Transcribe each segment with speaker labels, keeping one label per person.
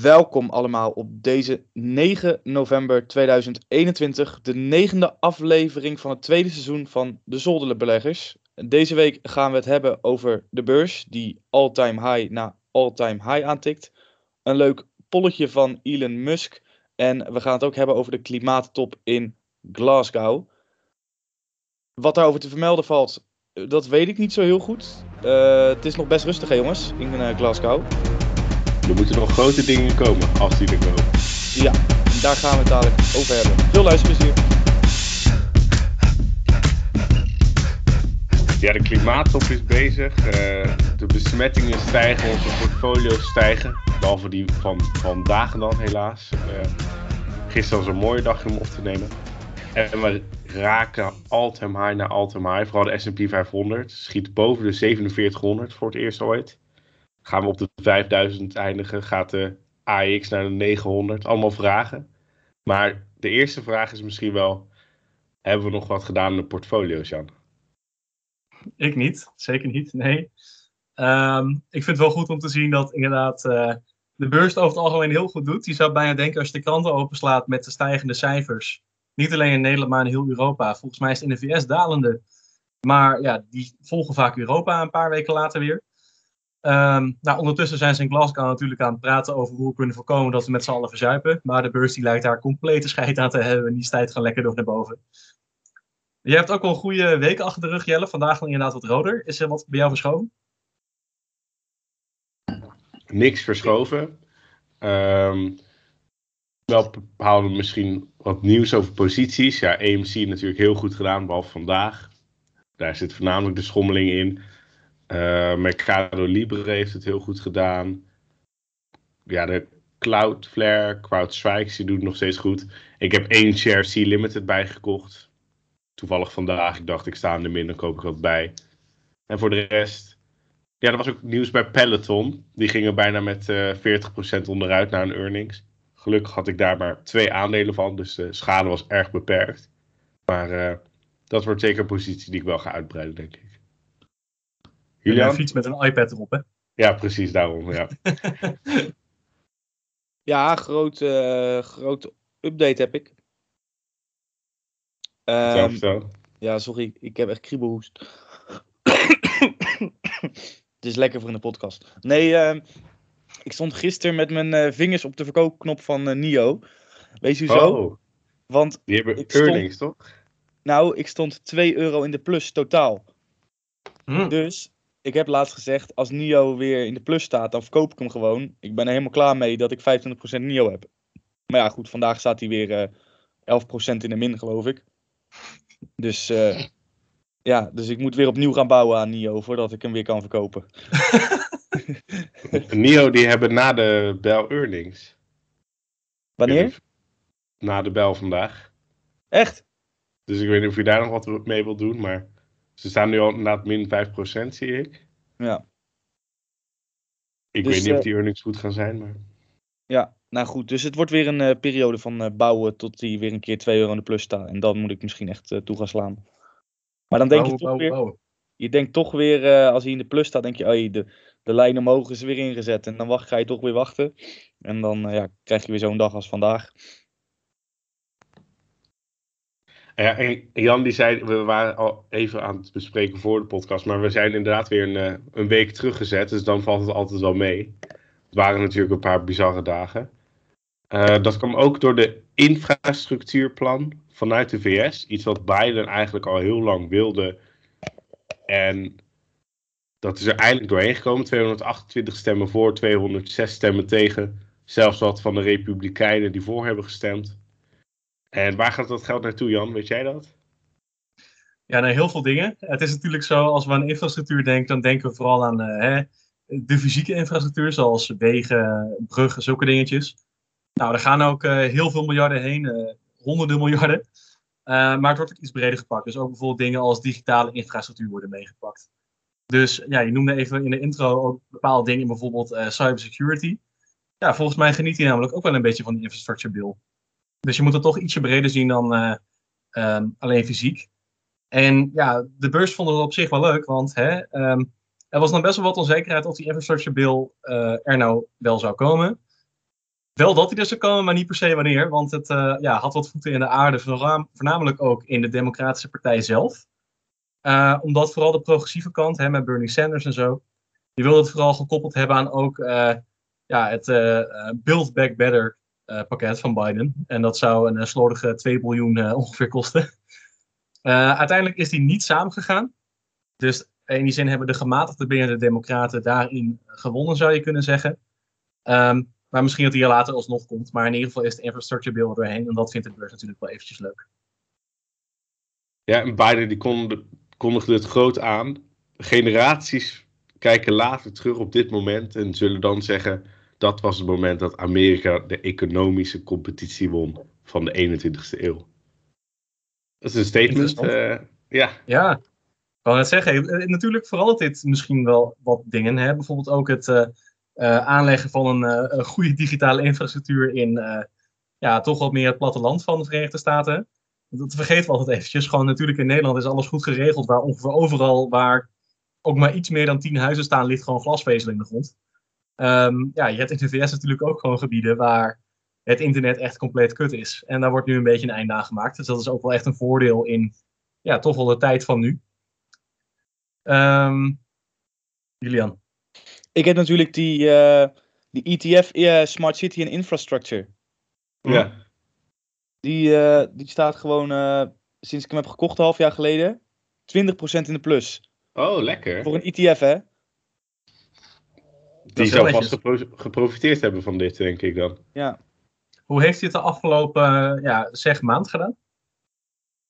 Speaker 1: Welkom allemaal op deze 9 november 2021, de negende aflevering van het tweede seizoen van de Zoldele Beleggers. Deze week gaan we het hebben over de beurs, die all-time high na all-time high aantikt. Een leuk polletje van Elon Musk en we gaan het ook hebben over de klimaattop in Glasgow. Wat daarover te vermelden valt, dat weet ik niet zo heel goed. Uh, het is nog best rustig jongens, in uh, Glasgow.
Speaker 2: Er moeten nog grote dingen komen, als die er komen.
Speaker 1: Ja, en daar gaan we het dadelijk over hebben. Veel luisterplezier.
Speaker 2: Ja, de klimaattop is bezig. Uh, de besmettingen stijgen, onze portfolio's stijgen. Behalve die van vandaag dan helaas. Uh, gisteren was een mooie dag om op te nemen. En we raken all-time high naar all-time high. Vooral de S&P 500 schiet boven de 4700 voor het eerst ooit. Gaan we op de 5000 eindigen? Gaat de AX naar de 900? Allemaal vragen. Maar de eerste vraag is misschien wel: hebben we nog wat gedaan in de portfolio's, Jan?
Speaker 3: Ik niet, zeker niet. Nee. Um, ik vind het wel goed om te zien dat inderdaad uh, de beurs over het algemeen heel goed doet. Je zou bijna denken als je de kranten openslaat met de stijgende cijfers. Niet alleen in Nederland, maar in heel Europa. Volgens mij is het in de VS dalende. Maar ja, die volgen vaak Europa een paar weken later weer. Um, nou, ondertussen zijn ze in Glasgow natuurlijk aan het praten over hoe we kunnen voorkomen dat we met z'n allen verzuipen. Maar de beurs die lijkt daar complete scheid aan te hebben en die stijgt gewoon lekker door naar boven. Je hebt ook wel een goede week achter de rug, Jelle. Vandaag dan inderdaad wat roder. Is er wat bij jou verschoven?
Speaker 2: Niks verschoven. Um, wel houden we misschien wat nieuws over posities. Ja, AMC natuurlijk heel goed gedaan, behalve vandaag. Daar zit voornamelijk de schommeling in. Uh, Mercado Libre heeft het heel goed gedaan. Ja, de Cloudflare, CrowdStrike, die doet nog steeds goed. Ik heb één share C Limited bijgekocht. Toevallig vandaag. Ik dacht, ik sta in de min, dan koop ik wat bij. En voor de rest... Ja, er was ook nieuws bij Peloton. Die gingen bijna met uh, eh, 40% onderuit naar een earnings. Gelukkig had ik daar maar twee aandelen van. Dus de schade was erg beperkt. Maar uh, dat wordt zeker een positie die ik wel ga uitbreiden, denk ik.
Speaker 3: Julian? Een fiets met een iPad erop, hè?
Speaker 2: Ja, precies daarom, ja.
Speaker 1: ja, groot, uh, groot update heb ik.
Speaker 2: Um,
Speaker 1: ja, sorry, ik heb echt kriebelhoest. Het is lekker voor in de podcast. Nee, uh, ik stond gisteren met mijn uh, vingers op de verkoopknop van uh, NIO. Weet je zo?
Speaker 2: Oh,
Speaker 1: Want
Speaker 2: die hebben earnings, toch?
Speaker 1: Nou, ik stond 2 euro in de plus totaal. Hmm. Dus ik heb laatst gezegd, als NIO weer in de plus staat, dan verkoop ik hem gewoon. Ik ben er helemaal klaar mee dat ik 25% NIO heb. Maar ja, goed, vandaag staat hij weer uh, 11% in de min, geloof ik. Dus uh, ja, dus ik moet weer opnieuw gaan bouwen aan NIO voordat ik hem weer kan verkopen.
Speaker 2: NIO, die hebben na de bel earnings.
Speaker 1: Wanneer?
Speaker 2: Na de bel vandaag.
Speaker 1: Echt?
Speaker 2: Dus ik weet niet of je daar nog wat mee wilt doen, maar ze staan nu al inderdaad min 5%, zie ik.
Speaker 1: Ja.
Speaker 2: Ik dus, weet niet uh, of die earnings goed gaan zijn, maar...
Speaker 1: Ja, nou goed. Dus het wordt weer een uh, periode van uh, bouwen tot die weer een keer 2 euro in de plus staat. En dan moet ik misschien echt toe gaan slaan. Maar dan denk bouwen, je toch bouwen, weer... Bouwen. Je denkt toch weer, als hij in de plus staat, denk je, oh, de, de lijn omhoog is weer ingezet. En dan wacht, ga je toch weer wachten. En dan ja, krijg je weer zo'n dag als vandaag.
Speaker 2: En Jan die zei, we waren al even aan het bespreken voor de podcast, maar we zijn inderdaad weer een, eh, een week teruggezet, dus dan valt het altijd wel mee. Het waren natuurlijk een paar bizarre dagen. Uh, dat kwam ook door de infrastructuurplan vanuit de VS. Iets wat Biden eigenlijk al heel lang wilde. En dat is er eindelijk doorheen gekomen. 228 stemmen voor, 206 stemmen tegen. Zelfs wat van de Republikeinen die voor hebben gestemd. En waar gaat dat geld naartoe, Jan? Weet jij dat?
Speaker 3: Ja, nou, heel veel dingen. Het is natuurlijk zo, als we aan infrastructuur denken, dan denken we vooral aan uh, hè, de fysieke infrastructuur, zoals wegen, bruggen, zulke dingetjes. Nou, er gaan ook uh, heel veel miljarden heen, uh, honderden miljarden. maar het wordt ook iets breder gepakt. Dus ook bijvoorbeeld dingen als digitale infrastructuur worden meegepakt. Dus ja, je noemde even in de intro ook bepaalde dingen, bijvoorbeeld cybersecurity. Ja, volgens mij geniet hij namelijk ook wel een beetje van die infrastructure bill. Dus je moet het toch ietsje breder zien dan uh, um, alleen fysiek. En ja, de beurs vond het op zich wel leuk, want hè, um, er was dan best wel wat onzekerheid of die infrastructure bill uh, er nou wel zou komen. wel dat hij er zou komen, maar niet per se wanneer. Want het uh, ja, had wat voeten in de aarde, voornamelijk ook in de Democratische Partij zelf. Uh, omdat vooral de progressieve kant, hè, met Bernie Sanders en zo, die wilde het vooral gekoppeld hebben aan ook uh, ja, het Build Back Better pakket van Biden. En dat zou een slordige 2 biljoen ongeveer kosten. uiteindelijk is die niet samengegaan. Dus in die zin hebben de gematigden binnen de Democraten daarin gewonnen, zou je kunnen zeggen. Um, maar misschien dat die er later alsnog komt. Maar in ieder geval is de infrastructure bill doorheen. En dat vindt de beurs natuurlijk wel eventjes leuk.
Speaker 2: Ja, en Biden die kondigde het groot aan. Generaties kijken later terug op dit moment en zullen dan zeggen... dat was het moment dat Amerika de economische competitie won van de 21ste eeuw. Dat is een statement. Uh, ja.
Speaker 3: ja, ik wou net zeggen. Eh, natuurlijk verandert dit misschien wel wat dingen. Hè? Bijvoorbeeld ook het... Uh, uh, aanleggen van een, goede digitale infrastructuur in ja, toch wat meer het platteland van de Verenigde Staten. Dat vergeten we altijd eventjes. Gewoon natuurlijk in Nederland is alles goed geregeld, waar ongeveer overal waar ook maar iets meer dan tien huizen staan, ligt gewoon glasvezel in de grond. Um, ja, je hebt in de VS natuurlijk ook gewoon gebieden waar het internet echt compleet kut is. En daar wordt nu een beetje een einde aan gemaakt. Dus dat is ook wel echt een voordeel in ja, toch wel de tijd van nu. Um, Julian.
Speaker 1: Ik heb natuurlijk die, uh, die ETF uh, Smart City en Infrastructure.
Speaker 2: Ja.
Speaker 1: Die, uh, die staat gewoon sinds ik hem heb gekocht een half jaar geleden 20% in de plus.
Speaker 2: Oh, lekker.
Speaker 1: Voor een ETF, hè?
Speaker 2: Die zou vast gepro geprofiteerd hebben van dit, denk ik dan.
Speaker 1: Ja.
Speaker 3: Hoe heeft hij het de afgelopen, ja, zeg, maand gedaan?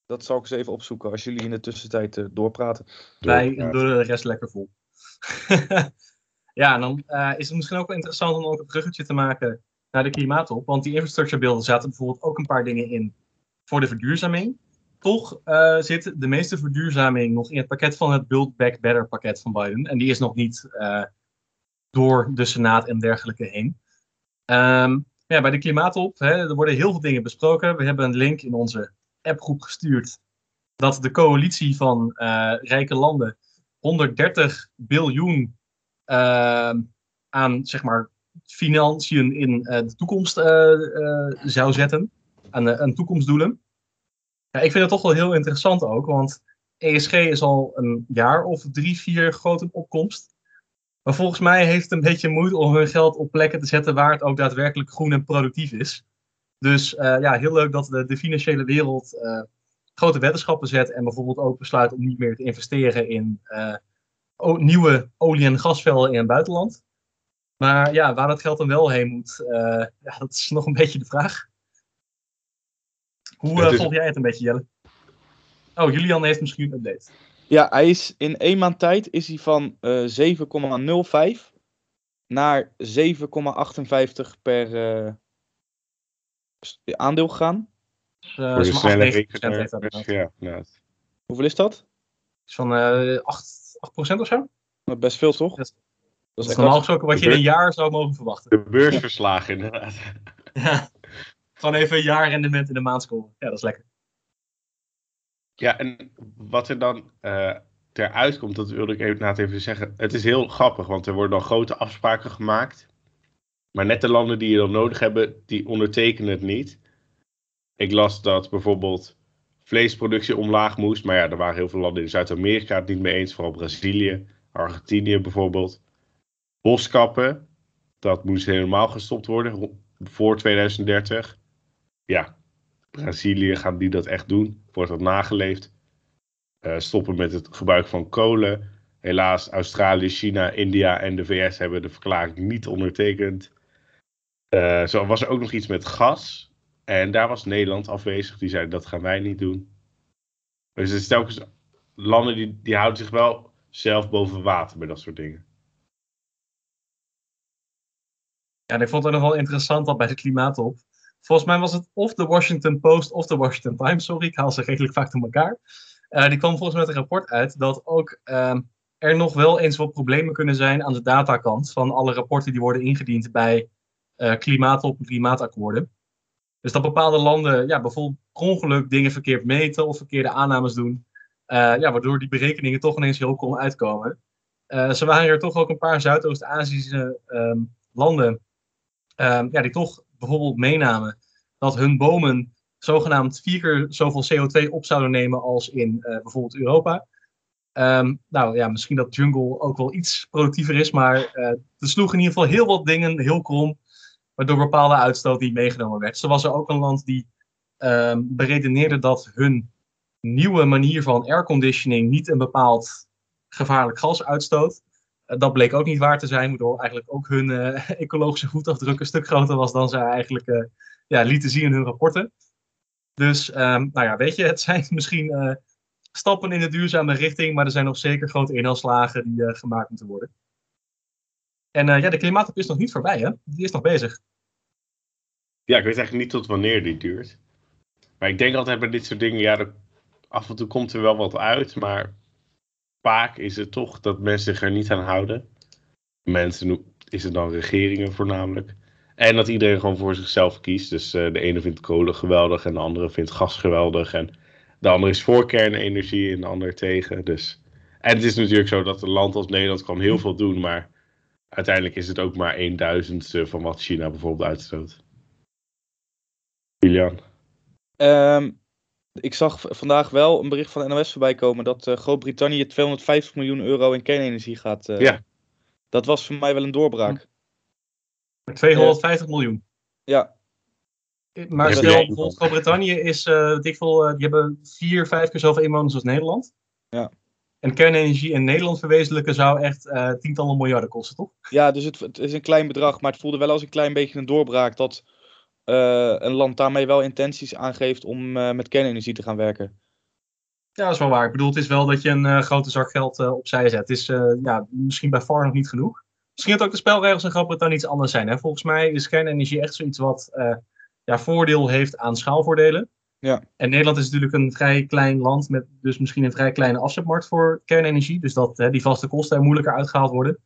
Speaker 1: Dat zal ik eens even opzoeken als jullie in de tussentijd doorpraten.
Speaker 3: Wij doen de rest lekker vol. Ja, en dan uh, is het misschien ook wel interessant om ook een bruggetje te maken naar de klimaatop. Want die infrastructure beelden zaten bijvoorbeeld ook een paar dingen in voor de verduurzaming. Toch uh, zit de meeste verduurzaming nog in het pakket van het Build Back Better pakket van Biden. En die is nog niet uh, door de Senaat en dergelijke heen. Um, ja, bij de klimaatop, hè, er worden heel veel dingen besproken. We hebben een link in onze appgroep gestuurd dat de coalitie van rijke landen 130 biljoen Ehm, aan zeg maar, financiën in eh, de toekomst eh, eh, zou zetten. Aan, aan toekomstdoelen. Ja, ik vind het toch wel heel interessant ook, want ESG is al een jaar of drie, vier grote opkomst. Maar volgens mij heeft het een beetje moeite om hun geld op plekken te zetten waar het ook daadwerkelijk groen en productief is. Dus ja, heel leuk dat de, de financiële wereld grote weddenschappen zet en bijvoorbeeld ook besluit om niet meer te investeren in nieuwe olie- en gasvelden in het buitenland. Maar ja, waar dat geld dan wel heen moet, ja, dat is nog een beetje de vraag. Hoe volg jij het een beetje, Jelle? Oh, Julian heeft misschien een update.
Speaker 1: Ja, hij is in één maand tijd is hij van uh, 7,05 naar 7,58 per aandeel gegaan.
Speaker 3: Dus, Voor de snelle
Speaker 2: ja,
Speaker 1: Hoeveel is dat?
Speaker 3: Is van 8, 8% of zo?
Speaker 1: Best veel, toch?
Speaker 3: Dat, dat is normaal gesproken wat je in een jaar zou mogen verwachten.
Speaker 2: De beursverslagen, inderdaad.
Speaker 3: ja. Gewoon even een jaar rendement in de maand scoren. Ja, dat is lekker.
Speaker 2: Ja, en wat er dan uh, ter uitkomt, dat wilde ik even, even zeggen. Het is heel grappig, want er worden dan grote afspraken gemaakt. Maar net de landen die je dan nodig hebben, die ondertekenen het niet. Ik las dat bijvoorbeeld vleesproductie omlaag moest. Maar ja, er waren heel veel landen in Zuid-Amerika het niet mee eens. Vooral Brazilië, Argentinië bijvoorbeeld. Boskappen, dat moest helemaal gestopt worden voor 2030. Ja, Brazilië gaan die dat echt doen. Wordt dat nageleefd. Uh, stoppen met het gebruik van kolen. Helaas, Australië, China, India en de VS hebben de verklaring niet ondertekend. Uh, zo was er ook nog iets met gas. En daar was Nederland afwezig. Die zei dat gaan wij niet doen. Dus er zijn telkens landen die, die houden zich wel zelf boven water bij dat soort dingen.
Speaker 3: Ja, en ik vond het nog wel interessant dat bij de klimaatop. Volgens mij was het of de Washington Post of de Washington Times. Sorry, ik haal ze redelijk vaak door elkaar. Uh, die kwam volgens mij met een rapport uit dat ook uh, er nog wel eens wat problemen kunnen zijn aan de datakant van alle rapporten die worden ingediend bij uh, klimaatop en klimaatakkoorden. Dus dat bepaalde landen ja, bijvoorbeeld per ongeluk dingen verkeerd meten of verkeerde aannames doen. Uh, ja, waardoor die berekeningen toch ineens heel kon uitkomen. Zo waren er toch ook een paar Zuidoost-Aziëse um, landen um, ja, die toch bijvoorbeeld meenamen dat hun bomen zogenaamd vier keer zoveel CO2 op zouden nemen als in eh, bijvoorbeeld Europa. Ehm, nou ja, misschien dat jungle ook wel iets productiever is, maar uh, er sloegen in ieder geval heel wat dingen heel krom, waardoor bepaalde uitstoot niet meegenomen werd. Zo was er ook een land die um, beredeneerde dat hun nieuwe manier van airconditioning niet een bepaald gevaarlijk gas uitstoot. Uh, dat bleek ook niet waar te zijn, waardoor eigenlijk ook hun uh, ecologische voetafdruk een stuk groter was dan ze eigenlijk uh, ja, lieten zien in hun rapporten. Dus, um, nou ja, weet je, het zijn misschien stappen in de duurzame richting, maar er zijn nog zeker grote inhaalslagen die gemaakt moeten worden. En ja, de klimaatop is nog niet voorbij, hè? Die is nog bezig.
Speaker 2: Ja, ik weet eigenlijk niet tot wanneer die duurt. Maar ik denk altijd bij dit soort dingen, ja, af en toe komt er wel wat uit, maar vaak is het toch dat mensen zich er niet aan houden. Mensen, is het dan regeringen voornamelijk. En dat iedereen gewoon voor zichzelf kiest. Dus uh, de ene vindt kolen geweldig en de andere vindt gas geweldig. En de andere is voor kernenergie en de ander tegen. Dus. En het is natuurlijk zo dat een land als Nederland kan heel veel doen, maar uiteindelijk is het ook maar een duizendste van wat China bijvoorbeeld uitstoot. Julian.
Speaker 1: Um, ik zag vandaag wel een bericht van de NOS voorbij komen dat uh, Groot-Brittannië 250 miljoen euro in kernenergie gaat. Uh,
Speaker 2: ja.
Speaker 1: Dat was voor mij wel een doorbraak.
Speaker 3: 250 miljoen.
Speaker 1: Ja.
Speaker 3: Maar stel, bijvoorbeeld Groot-Brittannië is, uh, dik veel, die hebben vier, vijf keer zoveel inwoners als Nederland.
Speaker 1: Ja.
Speaker 3: En kernenergie in Nederland verwezenlijken zou echt tientallen miljarden kosten, toch?
Speaker 1: Ja, dus het, het, is een klein bedrag, maar het voelde wel als een klein beetje een doorbraak dat uh, een land daarmee wel intenties aangeeft om uh, met kernenergie te gaan werken.
Speaker 3: Ja, dat is wel waar. Ik bedoel, het is wel dat je een uh, grote zak geld opzij zet. Het is ja, misschien bij far nog niet genoeg. Misschien dat ook de spelregels in Groot-Brittannië iets anders zijn. Hè? Volgens mij is kernenergie echt zoiets wat ja, voordeel heeft aan schaalvoordelen.
Speaker 1: Ja.
Speaker 3: En Nederland is natuurlijk een vrij klein land met dus misschien een vrij kleine afzetmarkt voor kernenergie. Dus dat die vaste kosten er moeilijker uitgehaald worden.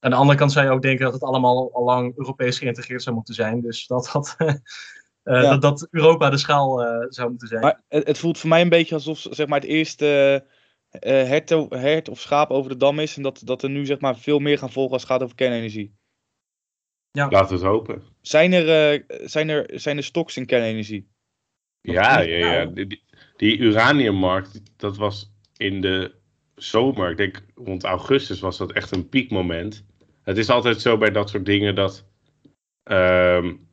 Speaker 3: Aan de andere kant zou je ook denken dat het allemaal al lang Europees geïntegreerd zou moeten zijn. Dus dat, dat, uh, ja. dat, dat, Europa de schaal uh, zou moeten zijn.
Speaker 1: Maar het, het, voelt voor mij een beetje alsof zeg maar, het eerste uh, hert, hert, of schaap over de dam is. En dat, dat er nu zeg maar, veel meer gaan volgen als het gaat over kernenergie.
Speaker 2: Ja. Laten we het hopen.
Speaker 1: Zijn er, zijn er, zijn er stocks in kernenergie?
Speaker 2: Ja, ja, ja. Die, die uraniummarkt, dat was in de zomer, ik denk rond augustus, was dat echt een piekmoment. Het is altijd zo bij dat soort dingen dat. Um,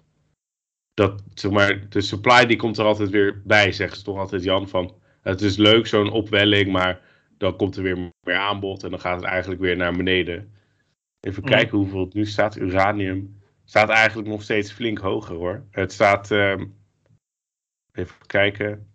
Speaker 2: dat zeg maar, de supply die komt er altijd weer bij, zegt ze toch altijd Jan. Van het is leuk, zo'n opwelling, maar dan komt er weer meer aanbod en dan gaat het eigenlijk weer naar beneden. Even mm. kijken hoeveel het nu staat. Uranium staat eigenlijk nog steeds flink hoger hoor. Het staat. Um, even kijken.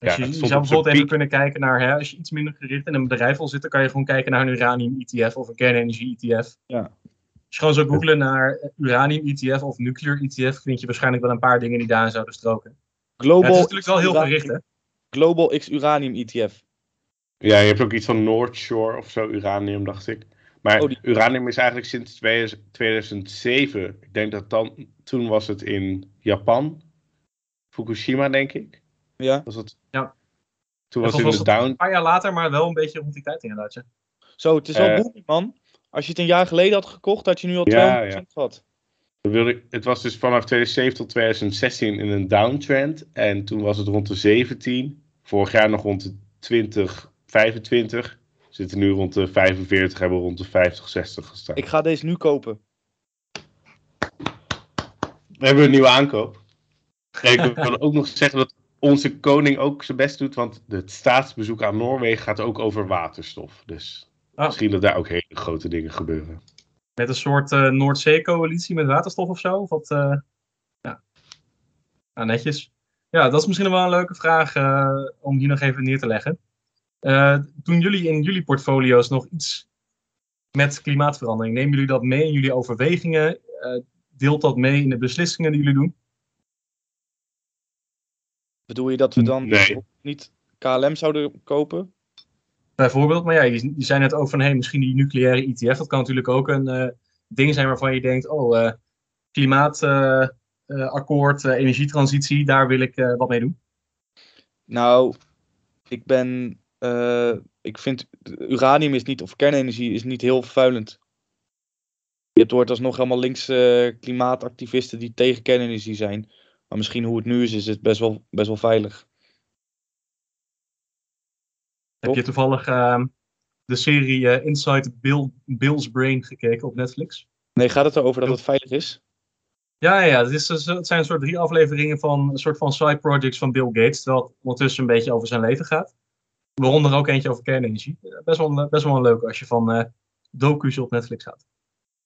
Speaker 3: Dus ja, je, je zou bijvoorbeeld even kunnen kijken naar, hè, als je iets minder gericht in een bedrijf wil zitten, kan je gewoon kijken naar een uranium-ETF of een kernenergie-ETF.
Speaker 1: Ja.
Speaker 3: Als je gewoon zou googlen naar uranium-ETF of nuclear ETF, vind je waarschijnlijk wel een paar dingen die daar zouden stroken.
Speaker 1: Global
Speaker 3: ja, het is natuurlijk wel heel gericht, hè?
Speaker 1: Global X Uranium ETF.
Speaker 2: Ja, je hebt ook iets van North Shore of zo, uranium, dacht ik. Maar oh, die... uranium is eigenlijk sinds 2007, ik denk dat dan, toen was het in Japan, Fukushima, denk ik.
Speaker 1: Ja.
Speaker 2: Was het?
Speaker 3: Ja.
Speaker 2: Toen was het in de down.
Speaker 3: Een paar jaar later, maar wel een beetje rond die tijd inderdaad. Ja.
Speaker 1: Zo, het is wel uh, booming, man. Als je het een jaar geleden had gekocht, had je nu al 200%
Speaker 2: ja, ja.
Speaker 1: gehad.
Speaker 2: Wilde, het was dus vanaf 2007 tot 2016 in een downtrend. En toen was het rond de 17. Vorig jaar nog rond de 20, 25. We zitten nu rond de 45, hebben rond de 50, 60 gestaan.
Speaker 1: Ik ga deze nu kopen.
Speaker 2: We hebben een nieuwe aankoop. En ik wil ook nog zeggen dat onze koning ook zijn best doet, want het staatsbezoek aan Noorwegen gaat ook over waterstof. Dus oh. misschien dat daar ook hele grote dingen gebeuren.
Speaker 3: Met een soort uh, Noordzee-coalitie met waterstof of zo? Wat, uh, ja. Nou, netjes. Ja, dat is misschien wel een leuke vraag uh, om hier nog even neer te leggen. doen jullie in jullie portfolio's nog iets met klimaatverandering? Nemen jullie dat mee in jullie overwegingen? deelt dat mee in de beslissingen die jullie doen?
Speaker 1: Bedoel je dat we dan
Speaker 2: nee.
Speaker 1: niet KLM zouden kopen?
Speaker 3: Bijvoorbeeld, maar ja, je, je zei net ook van hey, misschien die nucleaire ETF, dat kan natuurlijk ook een uh, ding zijn waarvan je denkt, oh, uh, klimaatakkoord, uh, energietransitie, daar wil ik wat mee doen.
Speaker 1: Nou, ik ben, ik vind uranium is niet, of kernenergie is niet heel vervuilend. Je hebt hoort alsnog allemaal linkse klimaatactivisten die tegen kernenergie zijn. Maar misschien hoe het nu is, is het best wel, best wel veilig.
Speaker 3: Heb je toevallig ehm, de serie eh, Inside Bill, Bill's Brain gekeken op Netflix?
Speaker 1: Nee, gaat het erover dat het veilig is?
Speaker 3: Ja, ja, het, is, het zijn een soort drie afleveringen van een soort van side projects van Bill Gates, terwijl het ondertussen een beetje over zijn leven gaat. Waaronder ook eentje over kernenergie. Best wel, best wel een leuke als je van uh, docu's op Netflix gaat.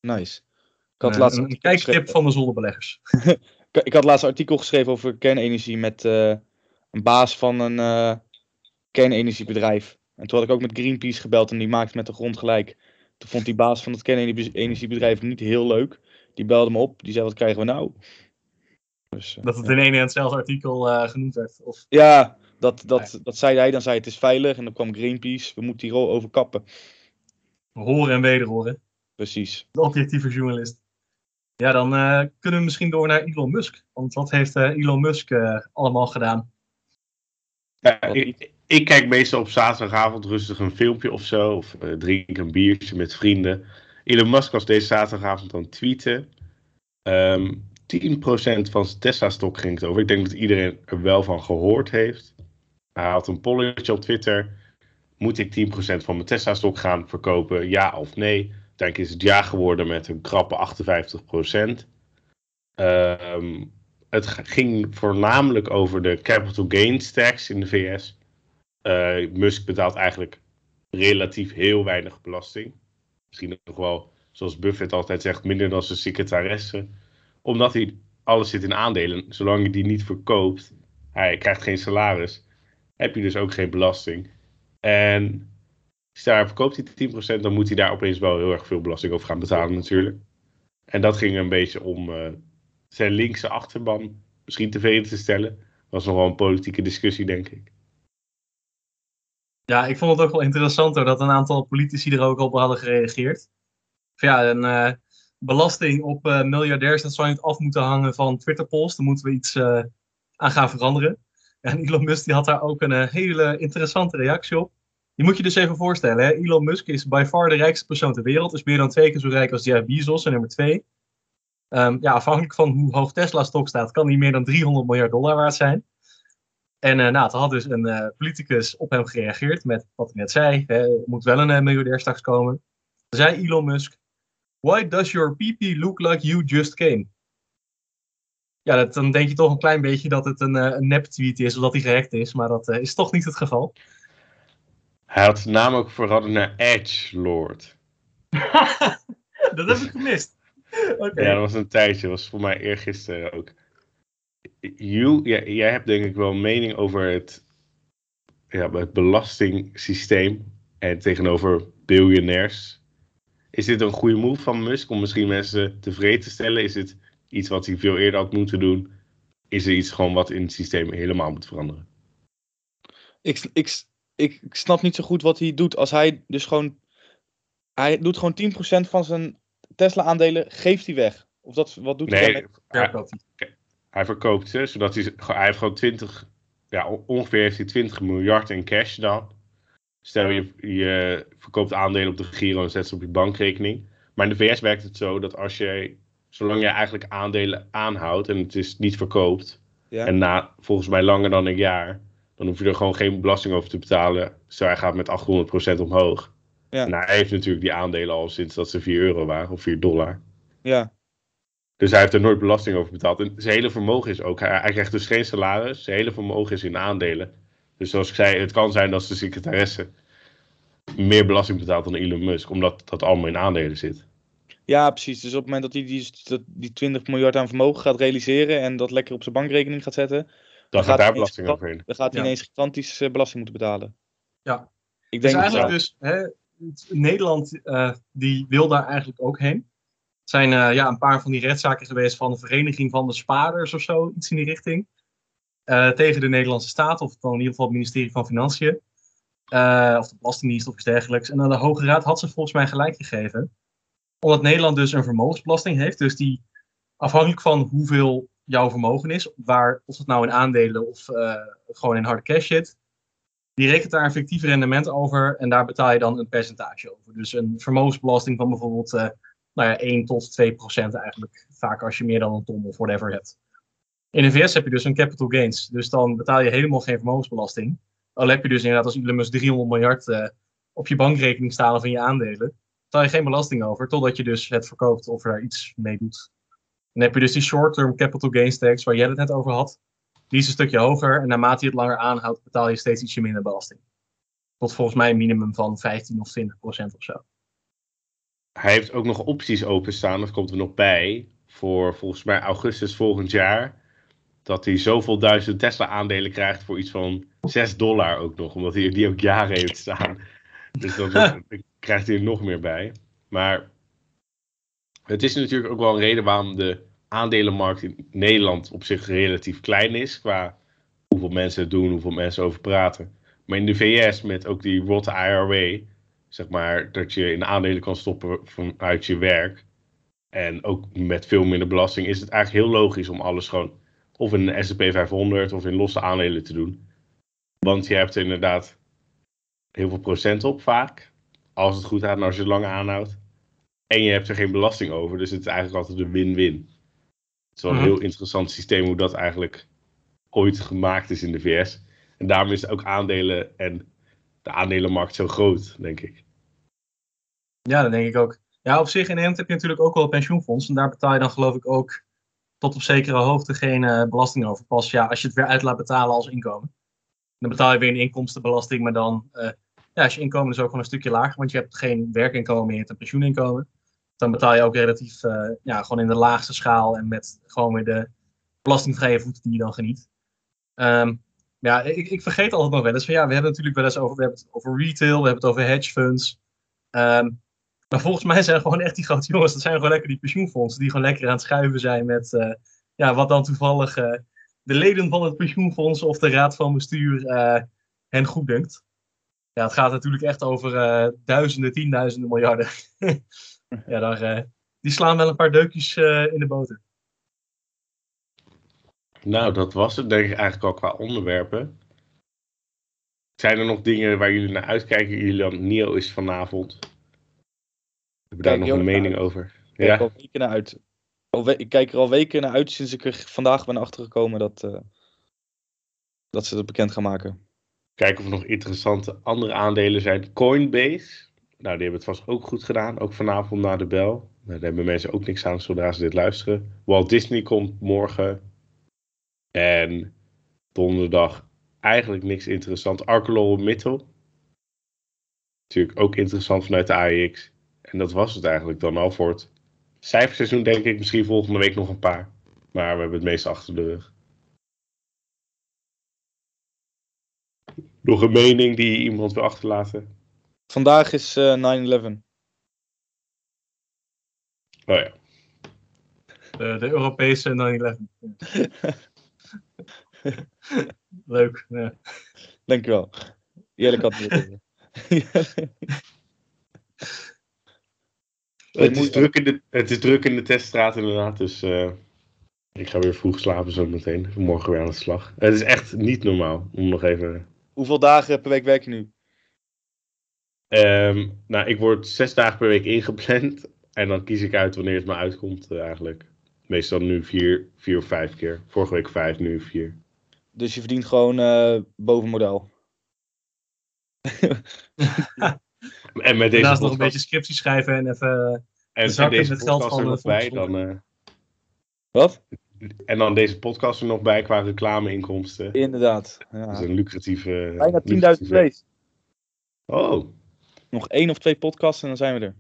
Speaker 1: Nice. Ik had
Speaker 3: Uh,
Speaker 1: laatst
Speaker 3: een, een kijktip van de zonnebeleggers.
Speaker 1: Ik, had laatst een artikel geschreven over kernenergie met eh, een baas van een eh, kernenergiebedrijf. En toen had ik ook met Greenpeace gebeld en die maakte met de grond gelijk. Toen vond die baas van het kernenergiebedrijf niet heel leuk. Die belde me op, die zei wat krijgen we nou? Dus, eh,
Speaker 3: Dat het in één en hetzelfde artikel genoemd werd. Of,
Speaker 1: Ja, dat, dat, dat zei hij. Dan zei hij het is veilig. En dan kwam Greenpeace. We moeten hier over kappen.
Speaker 3: horen en wederhoren.
Speaker 1: Precies.
Speaker 3: De objectieve journalist. Ja, dan eh, kunnen we misschien door naar Elon Musk. Want wat heeft eh, Elon Musk eh, allemaal gedaan?
Speaker 2: Ik, kijk meestal op zaterdagavond rustig een filmpje of zo. Of drink een biertje met vrienden. Elon Musk was deze zaterdagavond aan het tweeten. Ehm 10% van zijn Tesla-stok ging het over. Ik denk dat iedereen er wel van gehoord heeft. Hij had een polletje op Twitter. Moet ik 10% van mijn Tesla-stok gaan verkopen? Ja of nee? Uiteindelijk is het ja geworden met een krappe 58%. Ehm het ging voornamelijk over de capital gains tax in de VS. Eh, Musk betaalt eigenlijk relatief heel weinig belasting. Misschien nog wel, zoals Buffett altijd zegt, minder dan zijn secretaresse. Omdat hij alles zit in aandelen. Zolang je die niet verkoopt, hij krijgt geen salaris, heb je dus ook geen belasting. En stel hij verkoopt die 10%, dan moet hij daar opeens wel heel erg veel belasting over gaan betalen natuurlijk. En dat ging een beetje om eh, zijn linkse achterban misschien tevreden te stellen. Was nog wel een politieke discussie, denk ik.
Speaker 3: Ja, ik vond het ook wel interessant hoor, dat een aantal politici er ook op hadden gereageerd. Van ja, een eh, belasting op eh, miljardairs, dat zou niet af moeten hangen van Twitter-polls. Daar moeten we iets aan gaan veranderen. En Elon Musk die had daar ook een hele interessante reactie op. Je moet je dus even voorstellen, hè? Elon Musk is by far de rijkste persoon ter wereld. Is meer dan twee keer zo rijk als Jeff Bezos en nummer twee. Ehm, ja, afhankelijk van hoe hoog Tesla-stok staat, kan die meer dan 300 miljard dollar waard zijn. En eh nou, toen had dus een eh, politicus op hem gereageerd met wat ik net zei. Hè, er moet wel een uh, miljardair straks komen. Toen zei Elon Musk, Why does your PP look like you just came? Ja, dan denk je toch een klein beetje dat het een, uh, een nep-tweet is, of dat hij gehackt is. Maar dat uh, is toch niet het geval.
Speaker 2: Hij had zijn naam ook veranderd naar Edge Lord.
Speaker 3: dat heb ik gemist. Okay.
Speaker 2: Ja, dat was een tijdje. Dat was voor mij eergisteren ook. You, jij, jij hebt denk ik wel een mening over het, ja, het belastingssysteem en tegenover biljonairs. Is dit een goede move van Musk om misschien mensen tevreden te stellen? Is het iets wat hij veel eerder had moeten doen? Is er iets gewoon wat in het systeem helemaal moet veranderen?
Speaker 1: Ik, ik, ik, ik snap niet zo goed wat hij doet als hij dus gewoon... Hij doet gewoon 10% van zijn Tesla-aandelen, geeft hij weg. Of dat, wat doet hij
Speaker 2: nee,
Speaker 1: daarmee?
Speaker 2: hij, hij verkoopt ze, zodat hij, hij heeft gewoon 20, ja, ongeveer heeft hij 20 miljard in cash dan. Stel je, je verkoopt aandelen op de Giro en zet ze op je bankrekening. Maar in de VS werkt het zo dat als je, zolang je eigenlijk aandelen aanhoudt en het is niet verkoopt,
Speaker 1: Ja.
Speaker 2: en na volgens mij langer dan een jaar, dan hoef je er gewoon geen belasting over te betalen. Stel hij gaat met 800% omhoog.
Speaker 1: Ja.
Speaker 2: Hij heeft natuurlijk die aandelen al sinds dat ze 4 euro waren of 4 dollar.
Speaker 1: Ja,
Speaker 2: Dus hij heeft er nooit belasting over betaald. En zijn hele vermogen is ook. Hij, hij krijgt dus geen salaris. Zijn hele vermogen is in aandelen. Dus zoals ik zei, het kan zijn dat de secretaresse meer belasting betaalt dan Elon Musk, omdat dat allemaal in aandelen zit.
Speaker 1: ja, precies. Dus op het moment dat hij die, dat- die 20 miljard aan vermogen gaat realiseren en dat lekker op zijn bankrekening gaat zetten,
Speaker 2: Dan
Speaker 1: gaat
Speaker 2: gaat daar
Speaker 1: hij
Speaker 2: belasting overheen.
Speaker 1: dan gaat hij
Speaker 3: Ja.
Speaker 1: ineens gigantisch eh, belasting moeten betalen.
Speaker 3: Ja.
Speaker 1: Ik
Speaker 3: Dus
Speaker 1: denk dat
Speaker 3: eigenlijk
Speaker 1: ja.
Speaker 3: dus, hè, het- Nederland eh, die wil daar eigenlijk ook heen. Er zijn eh, ja, een paar van die rechtszaken geweest van de Vereniging van de Spaarders of zo, iets in die richting. Eh, tegen de Nederlandse staat, of dan in ieder geval het ministerie van Financiën. Eh, of de Belastingdienst of iets dergelijks. En aan de Hoge Raad had ze volgens mij gelijk gegeven. Omdat Nederland dus een vermogensbelasting heeft. Dus die afhankelijk van hoeveel jouw vermogen is, waar, of het nou in aandelen of eh, gewoon in harde cash zit, die rekent daar een fictief rendement over en daar betaal je dan een percentage over. Dus een vermogensbelasting van bijvoorbeeld eh nou ja, 1 tot 2 procent eigenlijk. Vaak als je meer dan een ton of whatever hebt. In de VS heb je dus een capital gains. Dus dan betaal je helemaal geen vermogensbelasting. Al heb je dus inderdaad als Elon Musk 300 miljard uh, op je bankrekening staan in je aandelen. Betaal je geen belasting over. Totdat je dus het verkoopt of er iets mee doet. Dan heb je dus die short-term capital gains tax waar jij het net over had. Die is een stukje hoger. En naarmate je het langer aanhoudt, betaal je steeds ietsje minder belasting. Tot volgens mij een minimum van 15 of 20 procent of zo.
Speaker 2: Hij heeft ook nog opties openstaan, dat komt er nog bij. Voor volgens mij augustus volgend jaar. Dat hij zoveel duizend Tesla aandelen krijgt voor iets van 6 dollar ook nog. Omdat hij die ook jaren heeft staan. Dus dan krijgt hij er nog meer bij. Maar het is natuurlijk ook wel een reden waarom de aandelenmarkt in Nederland op zich relatief klein is. Qua hoeveel mensen het doen, hoeveel mensen over praten. Maar in de VS met ook die Roth IRA, zeg maar, dat je in aandelen kan stoppen vanuit je werk. En ook met veel minder belasting is het eigenlijk heel logisch om alles gewoon of in een S&P 500 of in losse aandelen te doen. Want je hebt er inderdaad heel veel procent op vaak. Als het goed gaat en als je het lang aanhoudt. En je hebt er geen belasting over. Dus het is eigenlijk altijd een win-win. Het is wel een mhm. heel interessant systeem hoe dat eigenlijk ooit gemaakt is in de VS. En daarom is ook aandelen en de aandelenmarkt zo groot, denk ik.
Speaker 3: Ja, dat denk ik ook. Ja, op zich in Nederland heb je natuurlijk ook wel een pensioenfonds. En daar betaal je dan geloof ik ook tot op zekere hoogte geen uh, belasting over. Pas ja, als je het weer uit laat betalen als inkomen. Dan betaal je weer een inkomstenbelasting, maar dan uh, ja, als je inkomen is ook gewoon een stukje lager, want je hebt geen werkinkomen meer, je hebt een pensioeninkomen. Dan betaal je ook relatief uh, ja, gewoon in de laagste schaal en met gewoon weer de belastingvrije voeten die je dan geniet. Um, ja, ik, ik vergeet altijd nog wel eens van ja, we hebben natuurlijk wel eens over, we hebben het over retail, we hebben het over hedge funds. Um, maar volgens mij zijn gewoon echt die grote jongens, dat zijn gewoon lekker die pensioenfondsen die gewoon lekker aan het schuiven zijn met uh, ja, wat dan toevallig uh, de leden van het pensioenfonds of de raad van bestuur hen goed dunkt. Ja, het gaat natuurlijk echt over duizenden, tienduizenden miljarden. ja, daar, die slaan wel een paar deukjes in de boter.
Speaker 2: Nou, dat was het denk ik eigenlijk al qua onderwerpen. Zijn er nog dingen waar jullie naar uitkijken? Julian Nio is vanavond. Heb je daar nog een mening over?
Speaker 1: Ik ja. kijk er al weken naar uit. Ik kijk er al weken naar uit sinds ik er vandaag ben achtergekomen dat, uh, dat ze dat bekend gaan maken.
Speaker 2: Kijken of er nog interessante andere aandelen zijn. Coinbase. Nou, die hebben het vast ook goed gedaan. Ook vanavond na de bel. Nou, daar hebben mensen ook niks aan zodra ze dit luisteren. Walt Disney komt morgen. En donderdag eigenlijk niks interessant. ArcelorMittal. Natuurlijk ook interessant vanuit de AEX. En dat was het eigenlijk dan al voor het cijferseizoen, denk ik. Misschien volgende week nog een paar. Maar we hebben het meeste achter de rug. Nog een mening die iemand wil achterlaten?
Speaker 1: Vandaag is uh, 9-11.
Speaker 2: Oh ja.
Speaker 3: De, de Europese 9-11. Leuk. Ja.
Speaker 1: Dankjewel. Eerlijk antwoord.
Speaker 2: het, is druk in de, het is druk in de teststraat inderdaad, dus uh, ik ga weer vroeg slapen zo meteen. Morgen weer aan de slag. Het is echt niet normaal om nog even...
Speaker 1: Hoeveel dagen per week werk je nu?
Speaker 2: Um, nou, ik word zes dagen per week ingepland. En dan kies ik uit wanneer het me uitkomt uh, eigenlijk. Meestal nu vier, vier of vijf keer. Vorige week vijf, nu vier.
Speaker 1: Dus je verdient gewoon uh, boven model.
Speaker 2: en met deze
Speaker 3: Daarnaast nog een beetje scriptie schrijven en even en, zakken
Speaker 2: en deze geld van er nog bij, dan... Uh,
Speaker 1: Wat?
Speaker 2: En dan deze podcast er nog bij qua reclameinkomsten.
Speaker 1: Inderdaad.
Speaker 2: Ja. Dat is een lucratieve...
Speaker 1: Bijna 10.000 plays.
Speaker 2: Oh.
Speaker 1: Nog één of twee podcasts en dan zijn we er.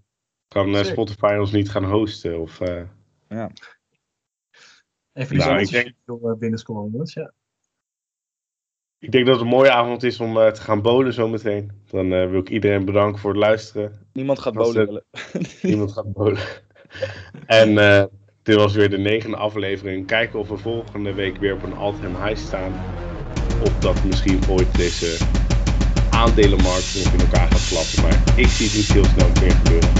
Speaker 2: Kan uh, Spotify ons niet gaan hosten? Of, uh...
Speaker 1: Ja.
Speaker 3: Even die nou, ik denk... binnenscrollen, jongens. Ja.
Speaker 2: Ik denk dat het een mooie avond is om uh, te gaan bolen zometeen. Dan uh, wil ik iedereen bedanken voor het luisteren.
Speaker 1: Niemand gaat bolen.
Speaker 2: Niemand gaat bolen. en uh, dit was weer de negende aflevering. Kijken of we volgende week weer op een all-time high staan. Of dat misschien ooit deze aandelenmarkt in elkaar gaat klappen. Maar ik zie het niet heel snel meer gebeuren.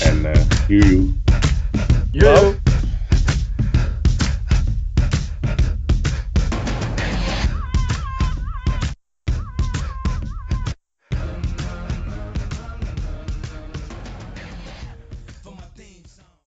Speaker 2: En uh, joejoe.
Speaker 3: Yo.